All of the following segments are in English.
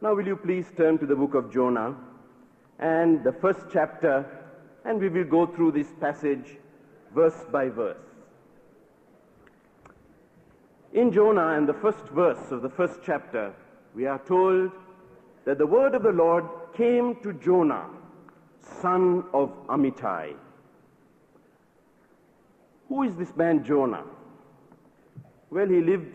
Now, will you please turn to the book of Jonah and the first chapter, and we will go through this passage verse by verse. In Jonah and the first verse of the first chapter, we are told that the word of the Lord came to Jonah, son of Amittai. Who is this man Jonah? Well, he lived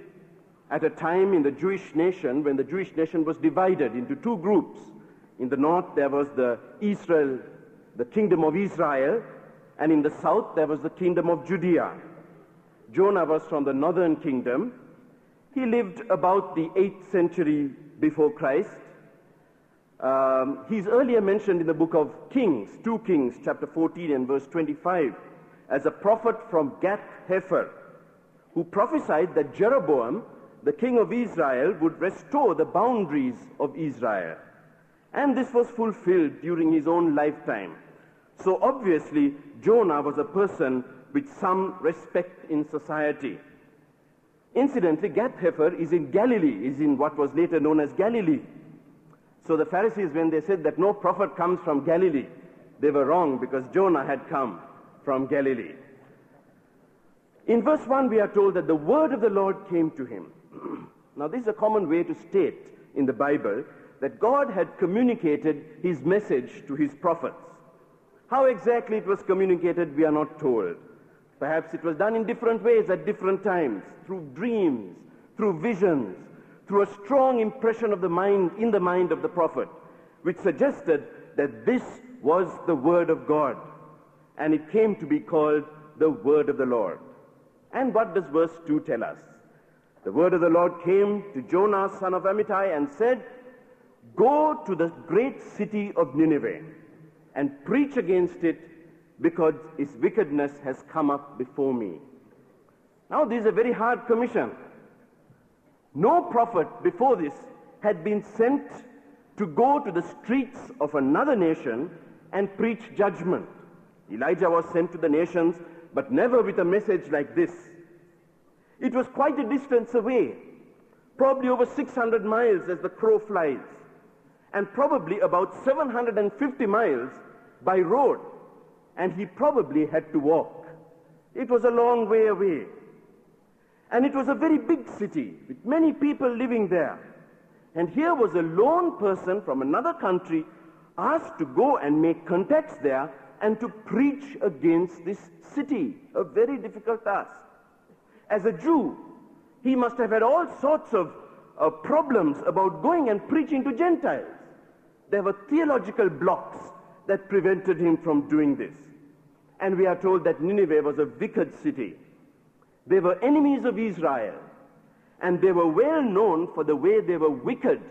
at a time in the Jewish nation when the Jewish nation was divided into two groups. In the north, there was the Israel, the kingdom of Israel, and in the south, there was the kingdom of Judea. Jonah was from the northern kingdom. He lived about the 8th century before Christ. Um, he's earlier mentioned in the book of Kings, 2 Kings, chapter 14 and verse 25, as a prophet from Gath Hepher, who prophesied that Jeroboam, the king of Israel, would restore the boundaries of Israel. And this was fulfilled during his own lifetime. So obviously, Jonah was a person with some respect in society. Incidentally, Gath Hepher is in Galilee, is in what was later known as Galilee. So the Pharisees, when they said that no prophet comes from Galilee, they were wrong because Jonah had come from Galilee. In verse 1, we are told that the word of the Lord came to him. now, this is a common way to state in the Bible that God had communicated his message to his prophets. How exactly it was communicated, we are not told. Perhaps it was done in different ways at different times, through dreams, through visions, through a strong impression of the mind in the mind of the prophet, which suggested that this was the word of God. And it came to be called the word of the Lord. And what does verse 2 tell us? The word of the Lord came to Jonah, son of Amittai, and said, Go to the great city of Nineveh and preach against it because its wickedness has come up before me. Now, this is a very hard commission. No prophet before this had been sent to go to the streets of another nation and preach judgment. Elijah was sent to the nations, but never with a message like this. It was quite a distance away, probably over 600 miles as the crow flies, and probably about 750 miles by road, and he probably had to walk. It was a long way away. And it was a very big city with many people living there. And here was a lone person from another country asked to go and make contacts there and to preach against this city. A very difficult task. As a Jew, he must have had all sorts of uh, problems about going and preaching to Gentiles. There were theological blocks that prevented him from doing this. And we are told that Nineveh was a wicked city. They were enemies of Israel, and they were well known for the way they were wicked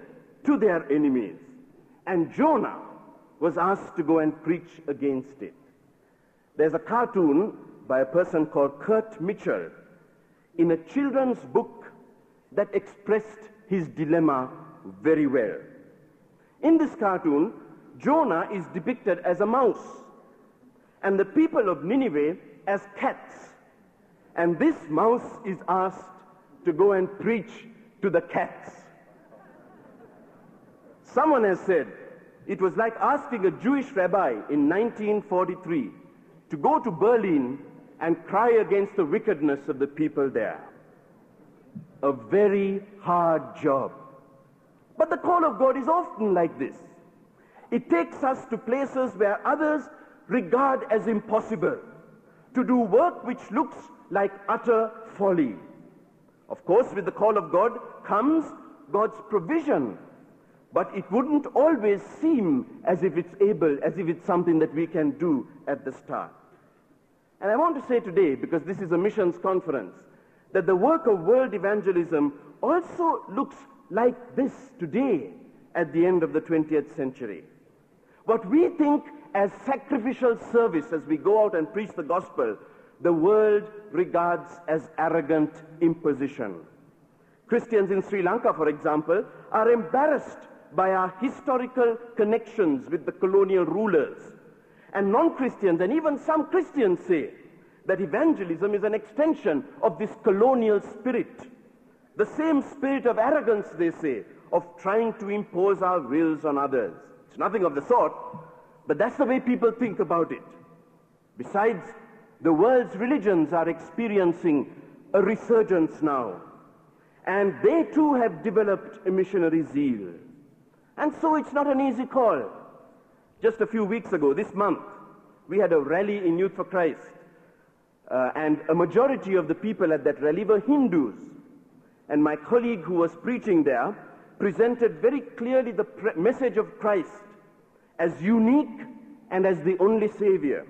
to their enemies. And Jonah was asked to go and preach against it. There's a cartoon by a person called Kurt Mitchell in a children's book that expressed his dilemma very well. In this cartoon, Jonah is depicted as a mouse, and the people of Nineveh as cats. And this mouse is asked to go and preach to the cats. Someone has said it was like asking a Jewish rabbi in 1943 to go to Berlin and cry against the wickedness of the people there. A very hard job. But the call of God is often like this. It takes us to places where others regard as impossible, to do work which looks like utter folly. Of course, with the call of God comes God's provision, but it wouldn't always seem as if it's able, as if it's something that we can do at the start. And I want to say today, because this is a missions conference, that the work of world evangelism also looks like this today at the end of the 20th century. What we think as sacrificial service as we go out and preach the gospel, the world regards as arrogant imposition. Christians in Sri Lanka, for example, are embarrassed by our historical connections with the colonial rulers. And non-Christians and even some Christians say that evangelism is an extension of this colonial spirit. The same spirit of arrogance, they say, of trying to impose our wills on others. It's nothing of the sort, but that's the way people think about it. Besides, the world's religions are experiencing a resurgence now. And they too have developed a missionary zeal. And so it's not an easy call. Just a few weeks ago, this month, we had a rally in Youth for Christ. Uh, and a majority of the people at that rally were Hindus. And my colleague who was preaching there presented very clearly the message of Christ as unique and as the only Savior.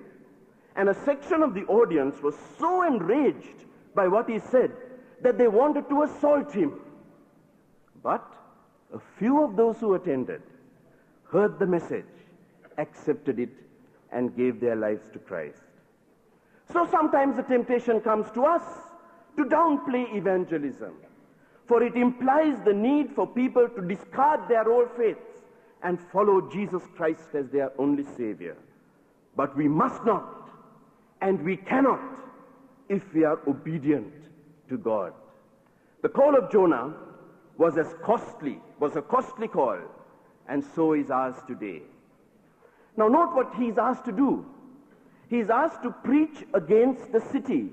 And a section of the audience was so enraged by what he said that they wanted to assault him. But a few of those who attended heard the message, accepted it, and gave their lives to Christ. So sometimes the temptation comes to us to downplay evangelism, for it implies the need for people to discard their old faiths and follow Jesus Christ as their only Savior. But we must not and we cannot if we are obedient to God. The call of Jonah was as costly, was a costly call, and so is ours today. Now note what he's asked to do. He's asked to preach against the city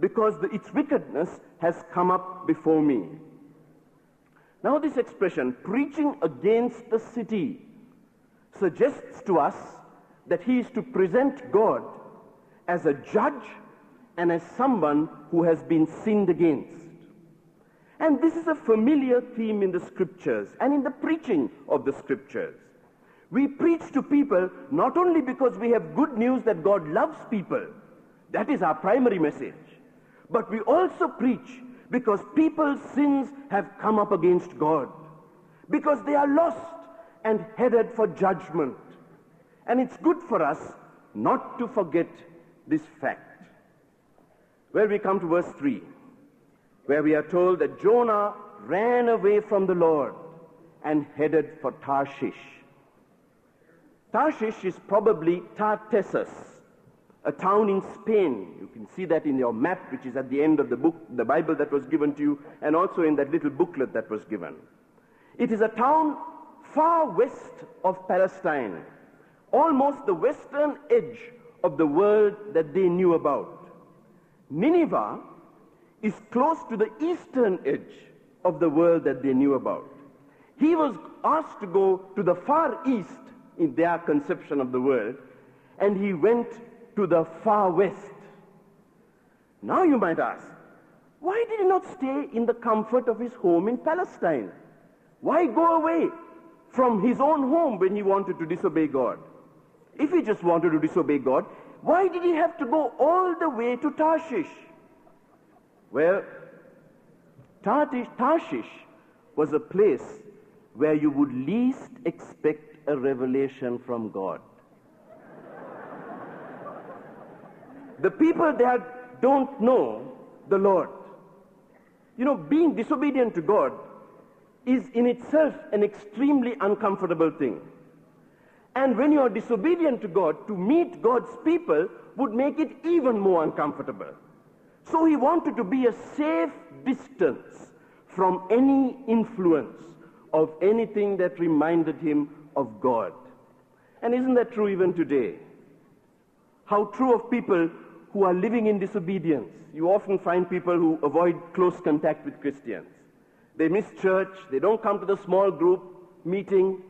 because the, its wickedness has come up before me. Now this expression, preaching against the city, suggests to us that he is to present God as a judge and as someone who has been sinned against. And this is a familiar theme in the scriptures and in the preaching of the scriptures. We preach to people not only because we have good news that God loves people, that is our primary message, but we also preach because people's sins have come up against God, because they are lost and headed for judgment. And it's good for us not to forget this fact. Where we come to verse 3, where we are told that Jonah ran away from the Lord and headed for Tarshish. Tarshish is probably Tartessus, a town in Spain. You can see that in your map, which is at the end of the book, the Bible that was given to you, and also in that little booklet that was given. It is a town far west of Palestine, almost the western edge of the world that they knew about. Nineveh is close to the eastern edge of the world that they knew about. He was asked to go to the far east in their conception of the world, and he went to the far west. Now you might ask, why did he not stay in the comfort of his home in Palestine? Why go away from his own home when he wanted to disobey God? If he just wanted to disobey God, why did he have to go all the way to Tarshish? Well, Tarshish was a place where you would least expect revelation from God. the people there don't know the Lord. You know, being disobedient to God is in itself an extremely uncomfortable thing. And when you are disobedient to God, to meet God's people would make it even more uncomfortable. So he wanted to be a safe distance from any influence of anything that reminded him of God. And isn't that true even today? How true of people who are living in disobedience. You often find people who avoid close contact with Christians. They miss church, they don't come to the small group meeting,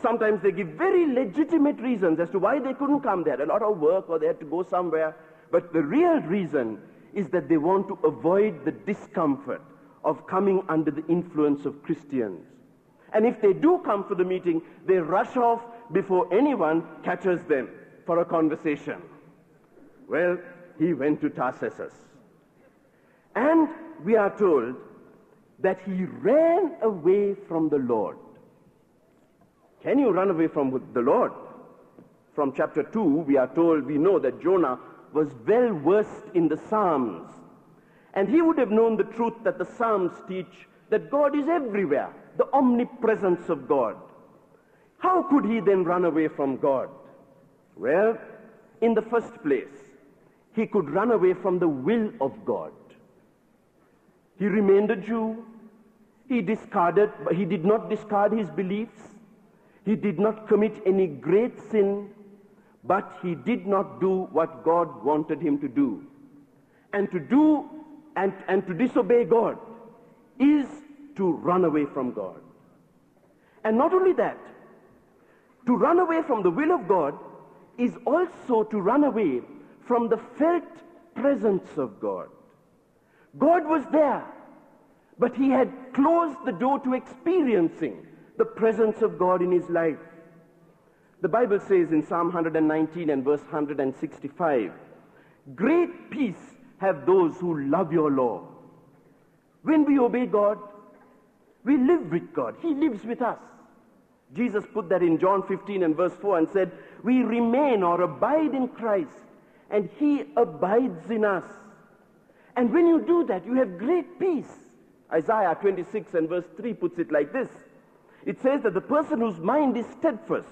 Sometimes they give very legitimate reasons as to why they couldn't come there. A lot of work or they had to go somewhere. But the real reason is that they want to avoid the discomfort of coming under the influence of Christians. And if they do come for the meeting, they rush off before anyone catches them for a conversation. Well, he went to Tarsus. And we are told that he ran away from the Lord. Can you run away from the Lord? From chapter 2, we are told, we know that Jonah was well versed in the Psalms. And he would have known the truth that the Psalms teach that God is everywhere, the omnipresence of God. How could he then run away from God? Well, in the first place, he could run away from the will of God. He remained a Jew. He discarded, but he did not discard his beliefs. He did not commit any great sin, but he did not do what God wanted him to do. And to do and, and to disobey God is to run away from God. And not only that, to run away from the will of God is also to run away from the felt presence of God. God was there, but he had closed the door to experiencing the presence of God in his life. The Bible says in Psalm 119 and verse 165, Great peace have those who love your law. When we obey God, we live with God. He lives with us. Jesus put that in John 15 and verse 4 and said, We remain or abide in Christ, and He abides in us. And when you do that, you have great peace. Isaiah 26 and verse 3 puts it like this It says that the person whose mind is steadfast,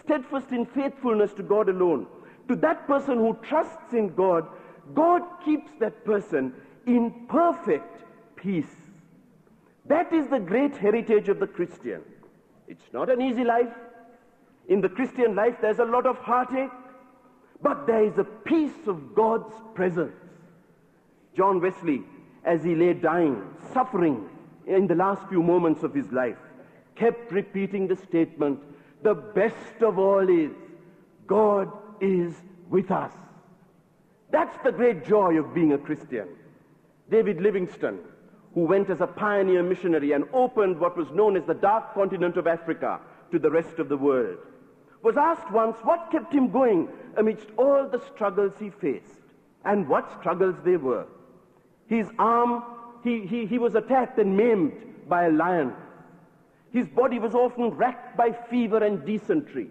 steadfast in faithfulness to God alone, to that person who trusts in God, God keeps that person in perfect peace. That is the great heritage of the Christian. It's not an easy life. In the Christian life, there's a lot of heartache, but there is a peace of God's presence. John Wesley, as he lay dying, suffering in the last few moments of his life, kept repeating the statement, the best of all is God is with us. That's the great joy of being a Christian. David Livingstone, who went as a pioneer missionary and opened what was known as the dark continent of Africa to the rest of the world, was asked once what kept him going amidst all the struggles he faced and what struggles they were. His arm, he, he, he was attacked and maimed by a lion. His body was often racked by fever and dysentery.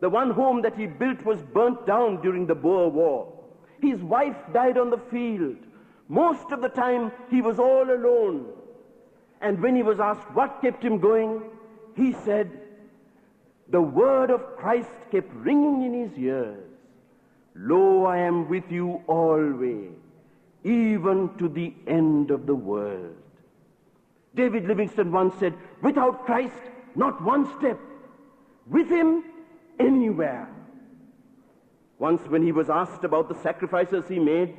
The one home that he built was burnt down during the Boer War. His wife died on the field. Most of the time, he was all alone. And when he was asked what kept him going, he said, the word of Christ kept ringing in his ears. Lo, I am with you always, even to the end of the world. David Livingstone once said, without Christ, not one step. With him, anywhere. Once when he was asked about the sacrifices he made,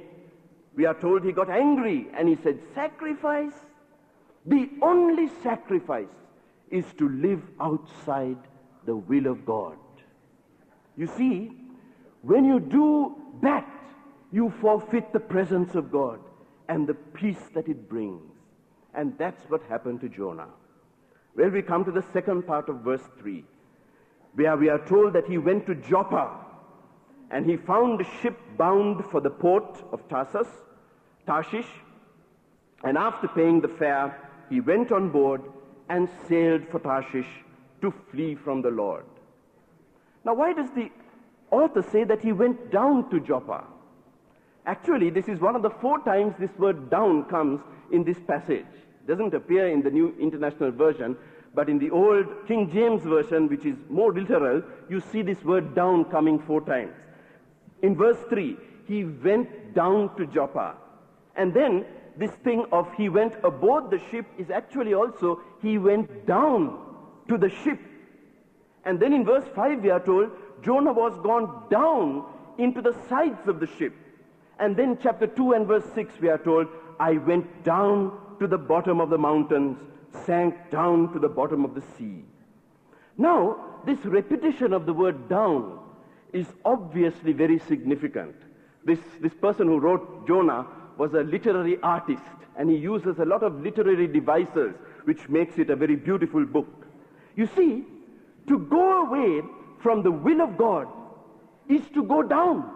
we are told he got angry and he said, sacrifice? The only sacrifice is to live outside the will of God. You see, when you do that, you forfeit the presence of God and the peace that it brings. And that's what happened to Jonah. Well, we come to the second part of verse 3, where we are told that he went to Joppa and he found a ship bound for the port of Tarsus, Tarshish, and after paying the fare, he went on board and sailed for Tarshish to flee from the Lord. Now, why does the author say that he went down to Joppa? Actually, this is one of the four times this word down comes in this passage. It doesn't appear in the New International Version, but in the old King James Version, which is more literal, you see this word down coming four times. In verse 3, he went down to Joppa. And then this thing of he went aboard the ship is actually also he went down to the ship. And then in verse 5 we are told Jonah was gone down into the sides of the ship. And then chapter 2 and verse 6 we are told, I went down to the bottom of the mountains, sank down to the bottom of the sea. Now, this repetition of the word down is obviously very significant. This, this person who wrote Jonah was a literary artist, and he uses a lot of literary devices, which makes it a very beautiful book. You see, to go away from the will of God is to go down.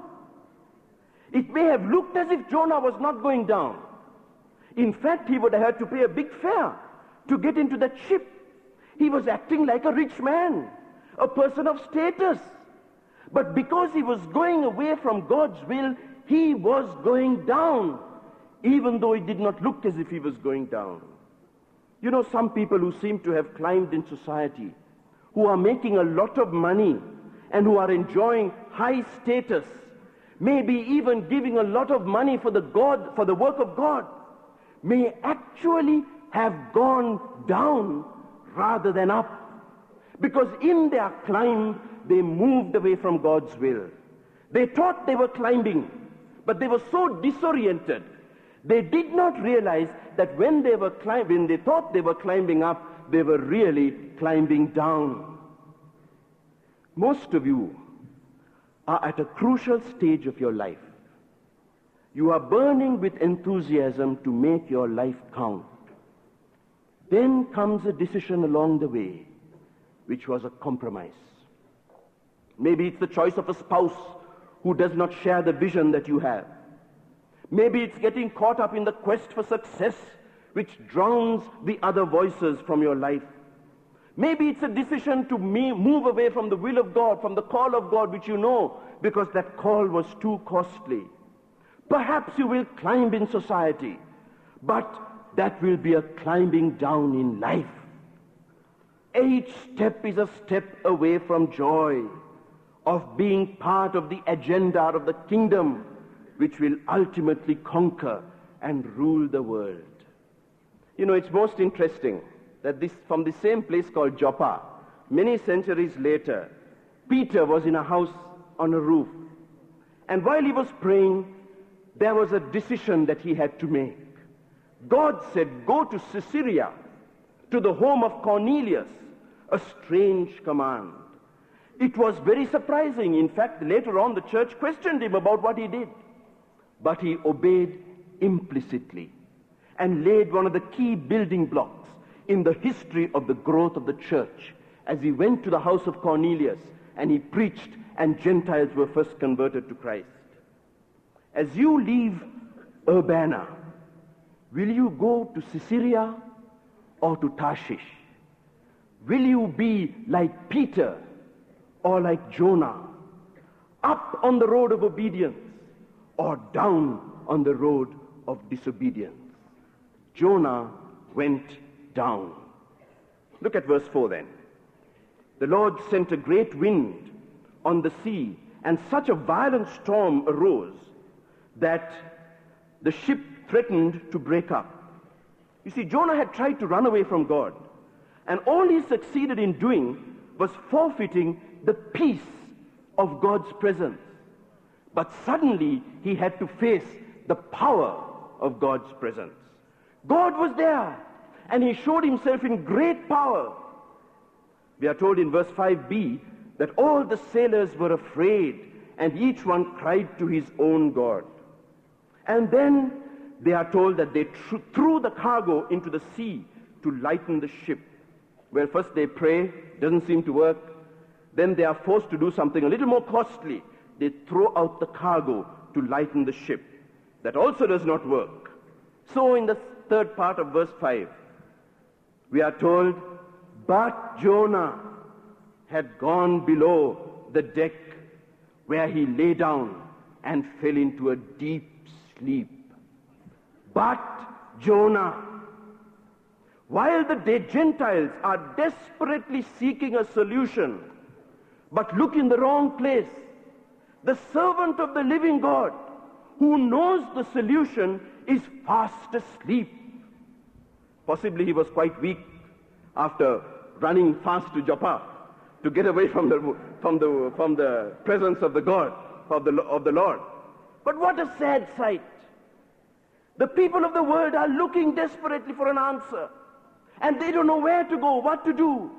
It may have looked as if Jonah was not going down. In fact, he would have had to pay a big fare to get into that ship. He was acting like a rich man, a person of status. But because he was going away from God's will, he was going down, even though it did not look as if he was going down. You know, some people who seem to have climbed in society, who are making a lot of money and who are enjoying high status, maybe even giving a lot of money for the God, for the work of God, may actually have gone down rather than up. Because in their climb, they moved away from God's will. They thought they were climbing, but they were so disoriented. They did not realize that when they were when they thought they were climbing up, they were really climbing down. Most of you are at a crucial stage of your life. You are burning with enthusiasm to make your life count. Then comes a decision along the way, which was a compromise. Maybe it's the choice of a spouse who does not share the vision that you have. Maybe it's getting caught up in the quest for success, which drowns the other voices from your life. Maybe it's a decision to move away from the will of God, from the call of God, which you know, because that call was too costly. Perhaps you will climb in society, but that will be a climbing down in life. Each step is a step away from joy of being part of the agenda of the kingdom which will ultimately conquer and rule the world. You know, it's most interesting that this, from the same place called Joppa, many centuries later, Peter was in a house on a roof. And while he was praying, there was a decision that he had to make. God said, Go to Caesarea, to the home of Cornelius, a strange command. It was very surprising. In fact, later on, the church questioned him about what he did. But he obeyed implicitly and laid one of the key building blocks in the history of the growth of the church as he went to the house of Cornelius and he preached, and Gentiles were first converted to Christ. As you leave Urbana, will you go to Caesarea or to Tarshish? Will you be like Peter or like Jonah, up on the road of obedience or down on the road of disobedience? Jonah went down. Look at verse 4 then. The Lord sent a great wind on the sea, and such a violent storm arose that the ship threatened to break up. You see, Jonah had tried to run away from God, and all he succeeded in doing was forfeiting the peace of God's presence. But suddenly he had to face the power of God's presence. God was there, and he showed himself in great power. We are told in verse 5b that all the sailors were afraid, and each one cried to his own God. And then they are told that they tr- threw the cargo into the sea to lighten the ship. Well, first they pray, doesn't seem to work. Then they are forced to do something a little more costly. They throw out the cargo to lighten the ship. That also does not work. So in the third part of verse 5, we are told, but Jonah had gone below the deck where he lay down and fell into a deep sleep. But Jonah, while the Gentiles are desperately seeking a solution, but look in the wrong place, the servant of the living God, who knows the solution, is fast asleep. Possibly he was quite weak after running fast to Joppa to get away from the, from the, from the presence of the God, of the, of the Lord. But what a sad sight. The people of the world are looking desperately for an answer. And they don't know where to go, what to do.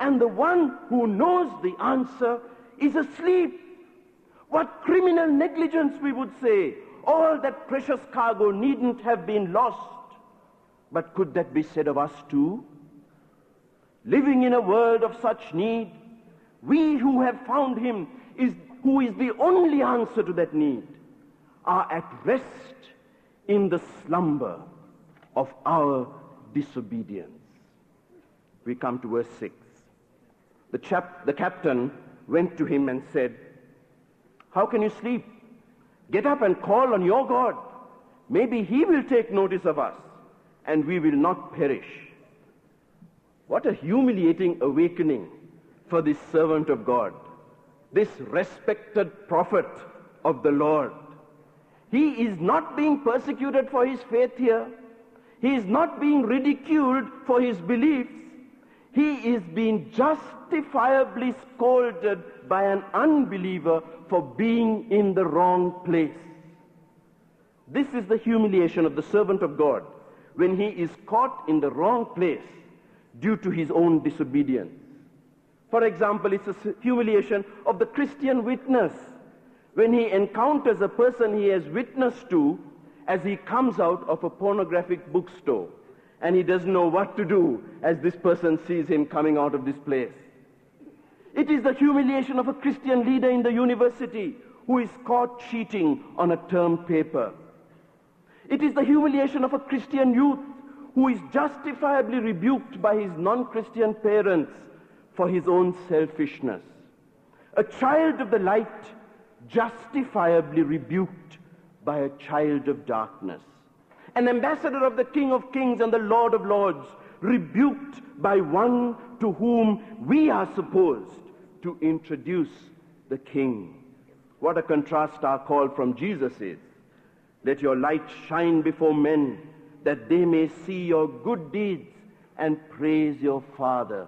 And the one who knows the answer is asleep. What criminal negligence, we would say. All that precious cargo needn't have been lost. But could that be said of us too? Living in a world of such need, we who have found him is who is the only answer to that need are at rest in the slumber of our disobedience. We come to verse 6. The, chap, the captain went to him and said, How can you sleep? Get up and call on your God. Maybe he will take notice of us and we will not perish. What a humiliating awakening for this servant of God, this respected prophet of the Lord. He is not being persecuted for his faith here. He is not being ridiculed for his beliefs. He is being justifiably scolded by an unbeliever for being in the wrong place. This is the humiliation of the servant of God when he is caught in the wrong place due to his own disobedience. For example, it's a humiliation of the Christian witness when he encounters a person he has witnessed to as he comes out of a pornographic bookstore and he doesn't know what to do as this person sees him coming out of this place. It is the humiliation of a Christian leader in the university who is caught cheating on a term paper. It is the humiliation of a Christian youth who is justifiably rebuked by his non-Christian parents for his own selfishness. A child of the light justifiably rebuked by a child of darkness. An ambassador of the King of Kings and the Lord of Lords rebuked by one to whom we are supposed to introduce the King. What a contrast our call from Jesus is. Let your light shine before men that they may see your good deeds and praise your Father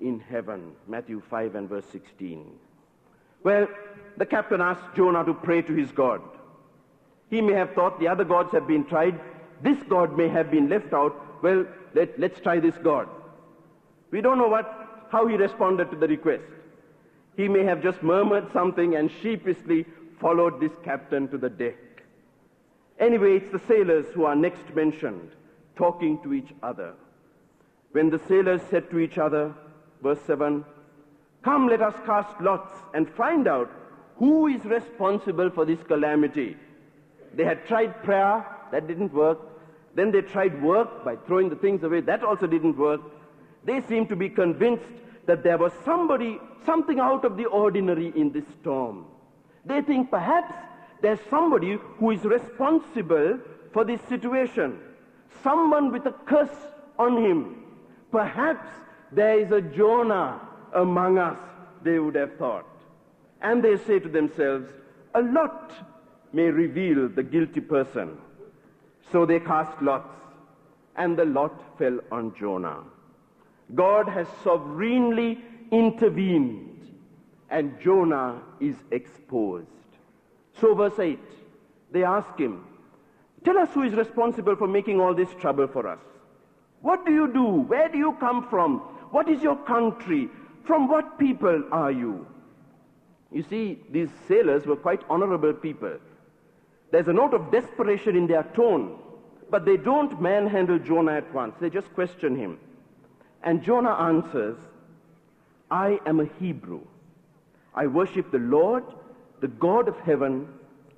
in heaven. Matthew 5 and verse 16. Well, the captain asked Jonah to pray to his God. He may have thought the other gods have been tried. This God may have been left out. Well, let, let's try this God. We don't know what, how he responded to the request. He may have just murmured something and sheepishly followed this captain to the deck. Anyway, it's the sailors who are next mentioned, talking to each other. When the sailors said to each other, verse 7, Come, let us cast lots and find out who is responsible for this calamity. They had tried prayer, that didn't work. Then they tried work by throwing the things away, that also didn't work. They seemed to be convinced that there was somebody, something out of the ordinary in this storm. They think perhaps there's somebody who is responsible for this situation. Someone with a curse on him. Perhaps there is a Jonah among us, they would have thought. And they say to themselves, a lot may reveal the guilty person. So they cast lots, and the lot fell on Jonah. God has sovereignly intervened, and Jonah is exposed. So, verse 8, they ask him, Tell us who is responsible for making all this trouble for us. What do you do? Where do you come from? What is your country? From what people are you? You see, these sailors were quite honorable people. There's a note of desperation in their tone, but they don't manhandle Jonah at once. They just question him. And Jonah answers, I am a Hebrew. I worship the Lord, the God of heaven,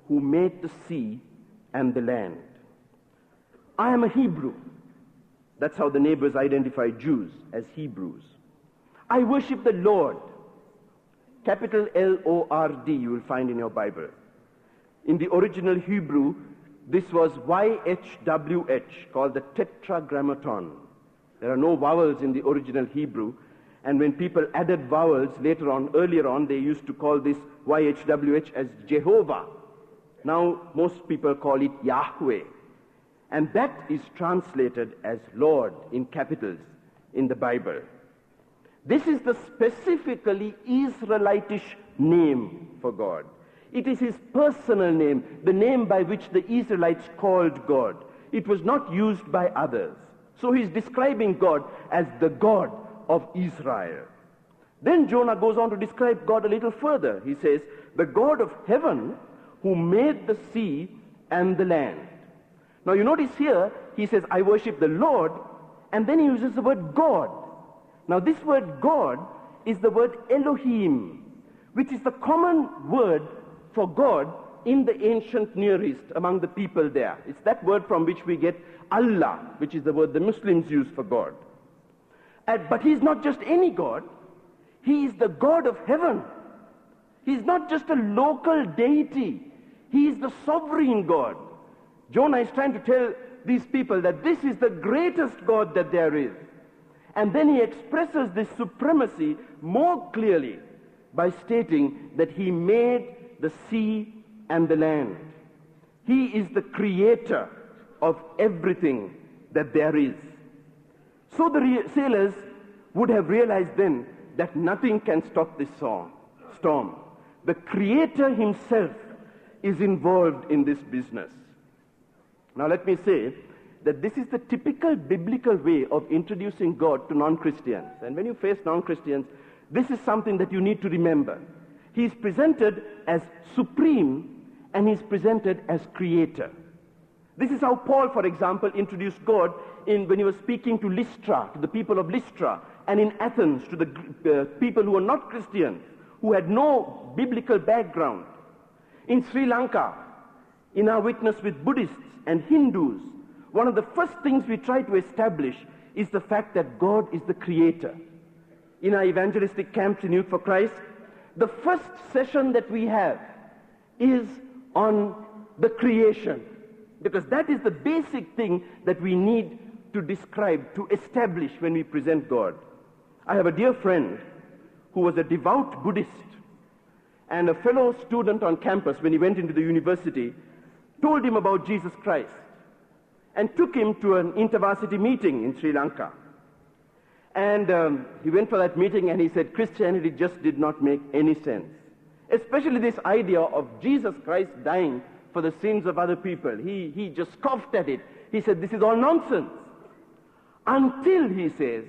who made the sea and the land. I am a Hebrew. That's how the neighbors identify Jews as Hebrews. I worship the Lord. Capital L O R D, you will find in your Bible. In the original Hebrew, this was YHWH, called the Tetragrammaton. There are no vowels in the original Hebrew, and when people added vowels later on, earlier on, they used to call this YHWH as Jehovah. Now, most people call it Yahweh. And that is translated as Lord in capitals in the Bible. This is the specifically Israelitish name for God. It is his personal name, the name by which the Israelites called God. It was not used by others. So he's describing God as the God of Israel. Then Jonah goes on to describe God a little further. He says, the God of heaven who made the sea and the land. Now you notice here, he says, I worship the Lord, and then he uses the word God. Now this word God is the word Elohim, which is the common word for God in the ancient Near East among the people there. It's that word from which we get Allah, which is the word the Muslims use for God. And, but he's not just any God. He is the God of heaven. He's not just a local deity. He is the sovereign God. Jonah is trying to tell these people that this is the greatest God that there is. And then he expresses this supremacy more clearly by stating that he made the sea and the land. He is the creator of everything that there is. So the sailors would have realized then that nothing can stop this storm. The Creator Himself is involved in this business. Now, let me say that this is the typical biblical way of introducing God to non Christians. And when you face non Christians, this is something that you need to remember. He is presented as supreme and he's presented as creator. This is how Paul, for example, introduced God in, when he was speaking to Lystra, to the people of Lystra, and in Athens to the uh, people who were not Christians, who had no biblical background. In Sri Lanka, in our witness with Buddhists and Hindus, one of the first things we try to establish is the fact that God is the creator. In our evangelistic camps in Youth for Christ, the first session that we have is on the creation. Because that is the basic thing that we need to describe, to establish when we present God. I have a dear friend who was a devout Buddhist and a fellow student on campus when he went into the university told him about Jesus Christ and took him to an intervarsity meeting in Sri Lanka. And um, he went for that meeting and he said Christianity just did not make any sense. Especially this idea of Jesus Christ dying for the sins of other people. He, he just scoffed at it. He said, This is all nonsense. Until, he says,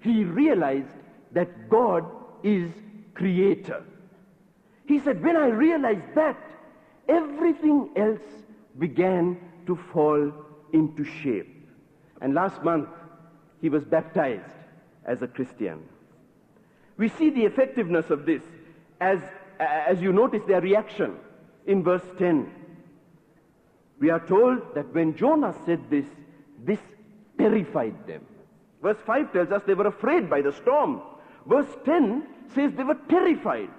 he realized that God is creator. He said, When I realized that, everything else began to fall into shape. And last month, he was baptized as a Christian. We see the effectiveness of this as, as you notice their reaction in verse 10. We are told that when Jonah said this, this terrified them. Verse 5 tells us they were afraid by the storm. Verse 10 says they were terrified.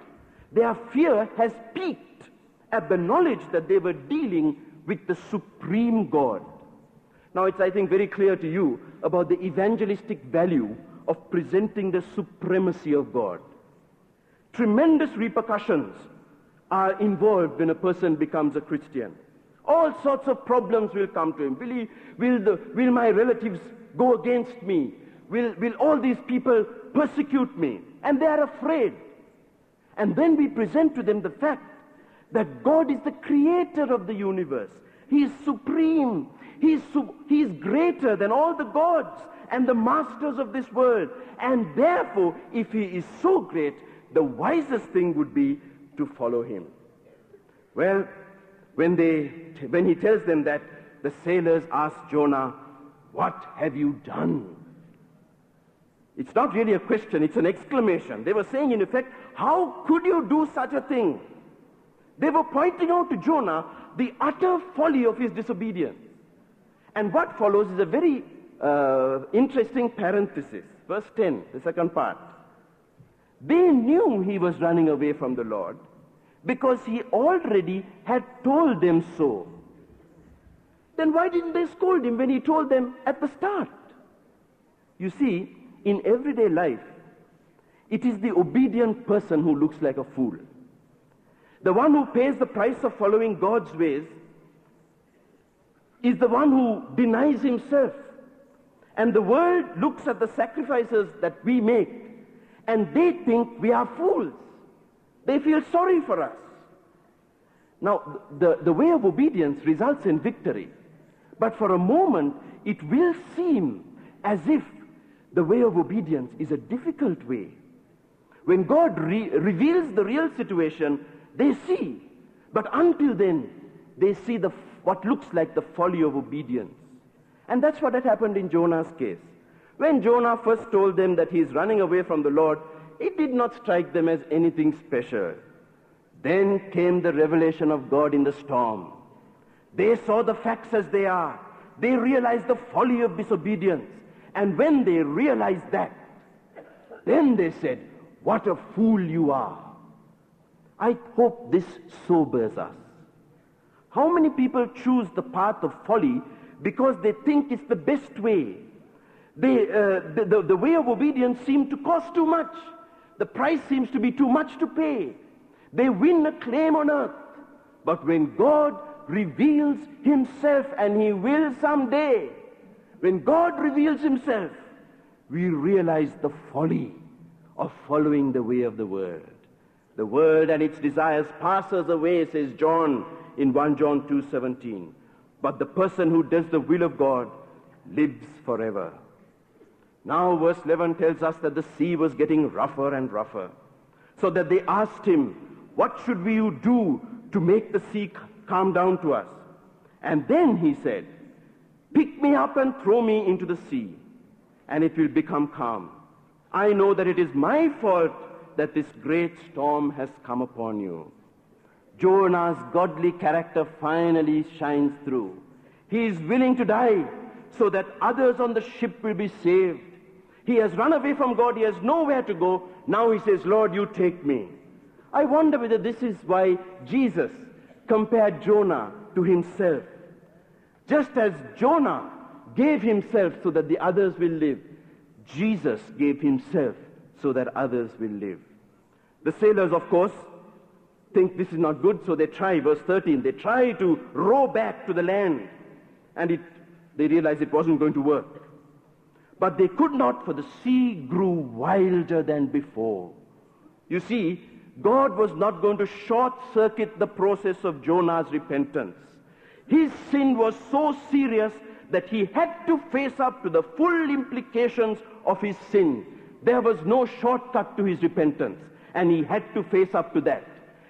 Their fear has peaked at the knowledge that they were dealing with the supreme God. Now, it's, I think, very clear to you about the evangelistic value of presenting the supremacy of God. Tremendous repercussions are involved when a person becomes a Christian. All sorts of problems will come to him. Will, he, will, the, will my relatives go against me? Will, will all these people persecute me? And they are afraid. And then we present to them the fact that God is the creator of the universe. He is supreme. He is, su- he is greater than all the gods and the masters of this world. And therefore, if he is so great, the wisest thing would be to follow him. Well, when, they, when he tells them that, the sailors ask Jonah, What have you done? It's not really a question, it's an exclamation. They were saying, in effect, How could you do such a thing? They were pointing out to Jonah the utter folly of his disobedience. And what follows is a very uh, interesting parenthesis. Verse 10, the second part. They knew he was running away from the Lord because he already had told them so. Then why didn't they scold him when he told them at the start? You see, in everyday life, it is the obedient person who looks like a fool. The one who pays the price of following God's ways is the one who denies himself. And the world looks at the sacrifices that we make and they think we are fools. They feel sorry for us. Now, the, the way of obedience results in victory. But for a moment, it will seem as if the way of obedience is a difficult way. When God re- reveals the real situation, they see. But until then, they see the, what looks like the folly of obedience. And that's what had happened in Jonah's case. When Jonah first told them that he is running away from the Lord, it did not strike them as anything special. Then came the revelation of God in the storm. They saw the facts as they are. They realized the folly of disobedience. And when they realized that, then they said, What a fool you are. I hope this sobers us. How many people choose the path of folly because they think it's the best way? They, uh, the, the, the way of obedience seemed to cost too much. The price seems to be too much to pay. They win a claim on earth. But when God reveals himself, and he will someday, when God reveals himself, we realize the folly of following the way of the world. The world and its desires passes away, says John in 1 John 2:17. But the person who does the will of God lives forever. Now verse 11 tells us that the sea was getting rougher and rougher. So that they asked him, what should we do to make the sea calm down to us? And then he said, pick me up and throw me into the sea, and it will become calm. I know that it is my fault that this great storm has come upon you. Jonah's godly character finally shines through. He is willing to die so that others on the ship will be saved. He has run away from God. He has nowhere to go. Now he says, Lord, you take me. I wonder whether this is why Jesus compared Jonah to himself. Just as Jonah gave himself so that the others will live, Jesus gave himself so that others will live. The sailors, of course, think this is not good, so they try, verse 13, they try to row back to the land. And it, they realize it wasn't going to work. But they could not, for the sea grew wilder than before. You see, God was not going to short circuit the process of Jonah's repentance. His sin was so serious that he had to face up to the full implications of his sin. There was no shortcut to his repentance, and he had to face up to that.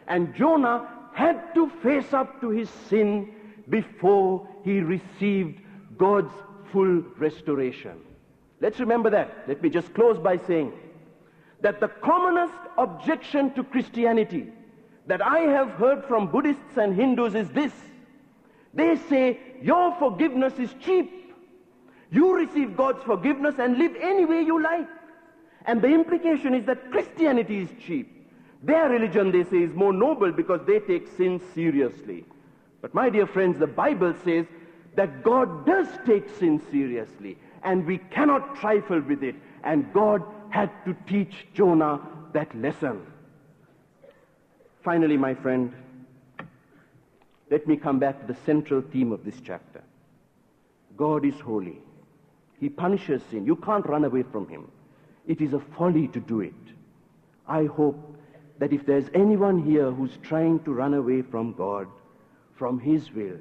And Jonah had to face up to his sin before he received God's full restoration. Let's remember that. Let me just close by saying that the commonest objection to Christianity that I have heard from Buddhists and Hindus is this. They say, your forgiveness is cheap. You receive God's forgiveness and live any way you like. And the implication is that Christianity is cheap. Their religion, they say, is more noble because they take sin seriously. But my dear friends, the Bible says that God does take sin seriously and we cannot trifle with it. And God had to teach Jonah that lesson. Finally, my friend, let me come back to the central theme of this chapter. God is holy. He punishes sin. You can't run away from him. It is a folly to do it. I hope that if there's anyone here who's trying to run away from God, from his will,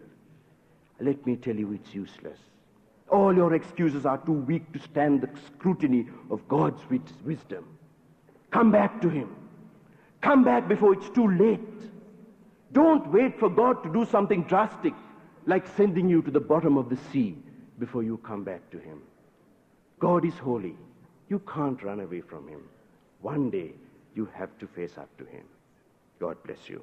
let me tell you it's useless. All your excuses are too weak to stand the scrutiny of God's wisdom. Come back to him. Come back before it's too late. Don't wait for God to do something drastic, like sending you to the bottom of the sea before you come back to him. God is holy. You can't run away from him. One day you have to face up to him. God bless you.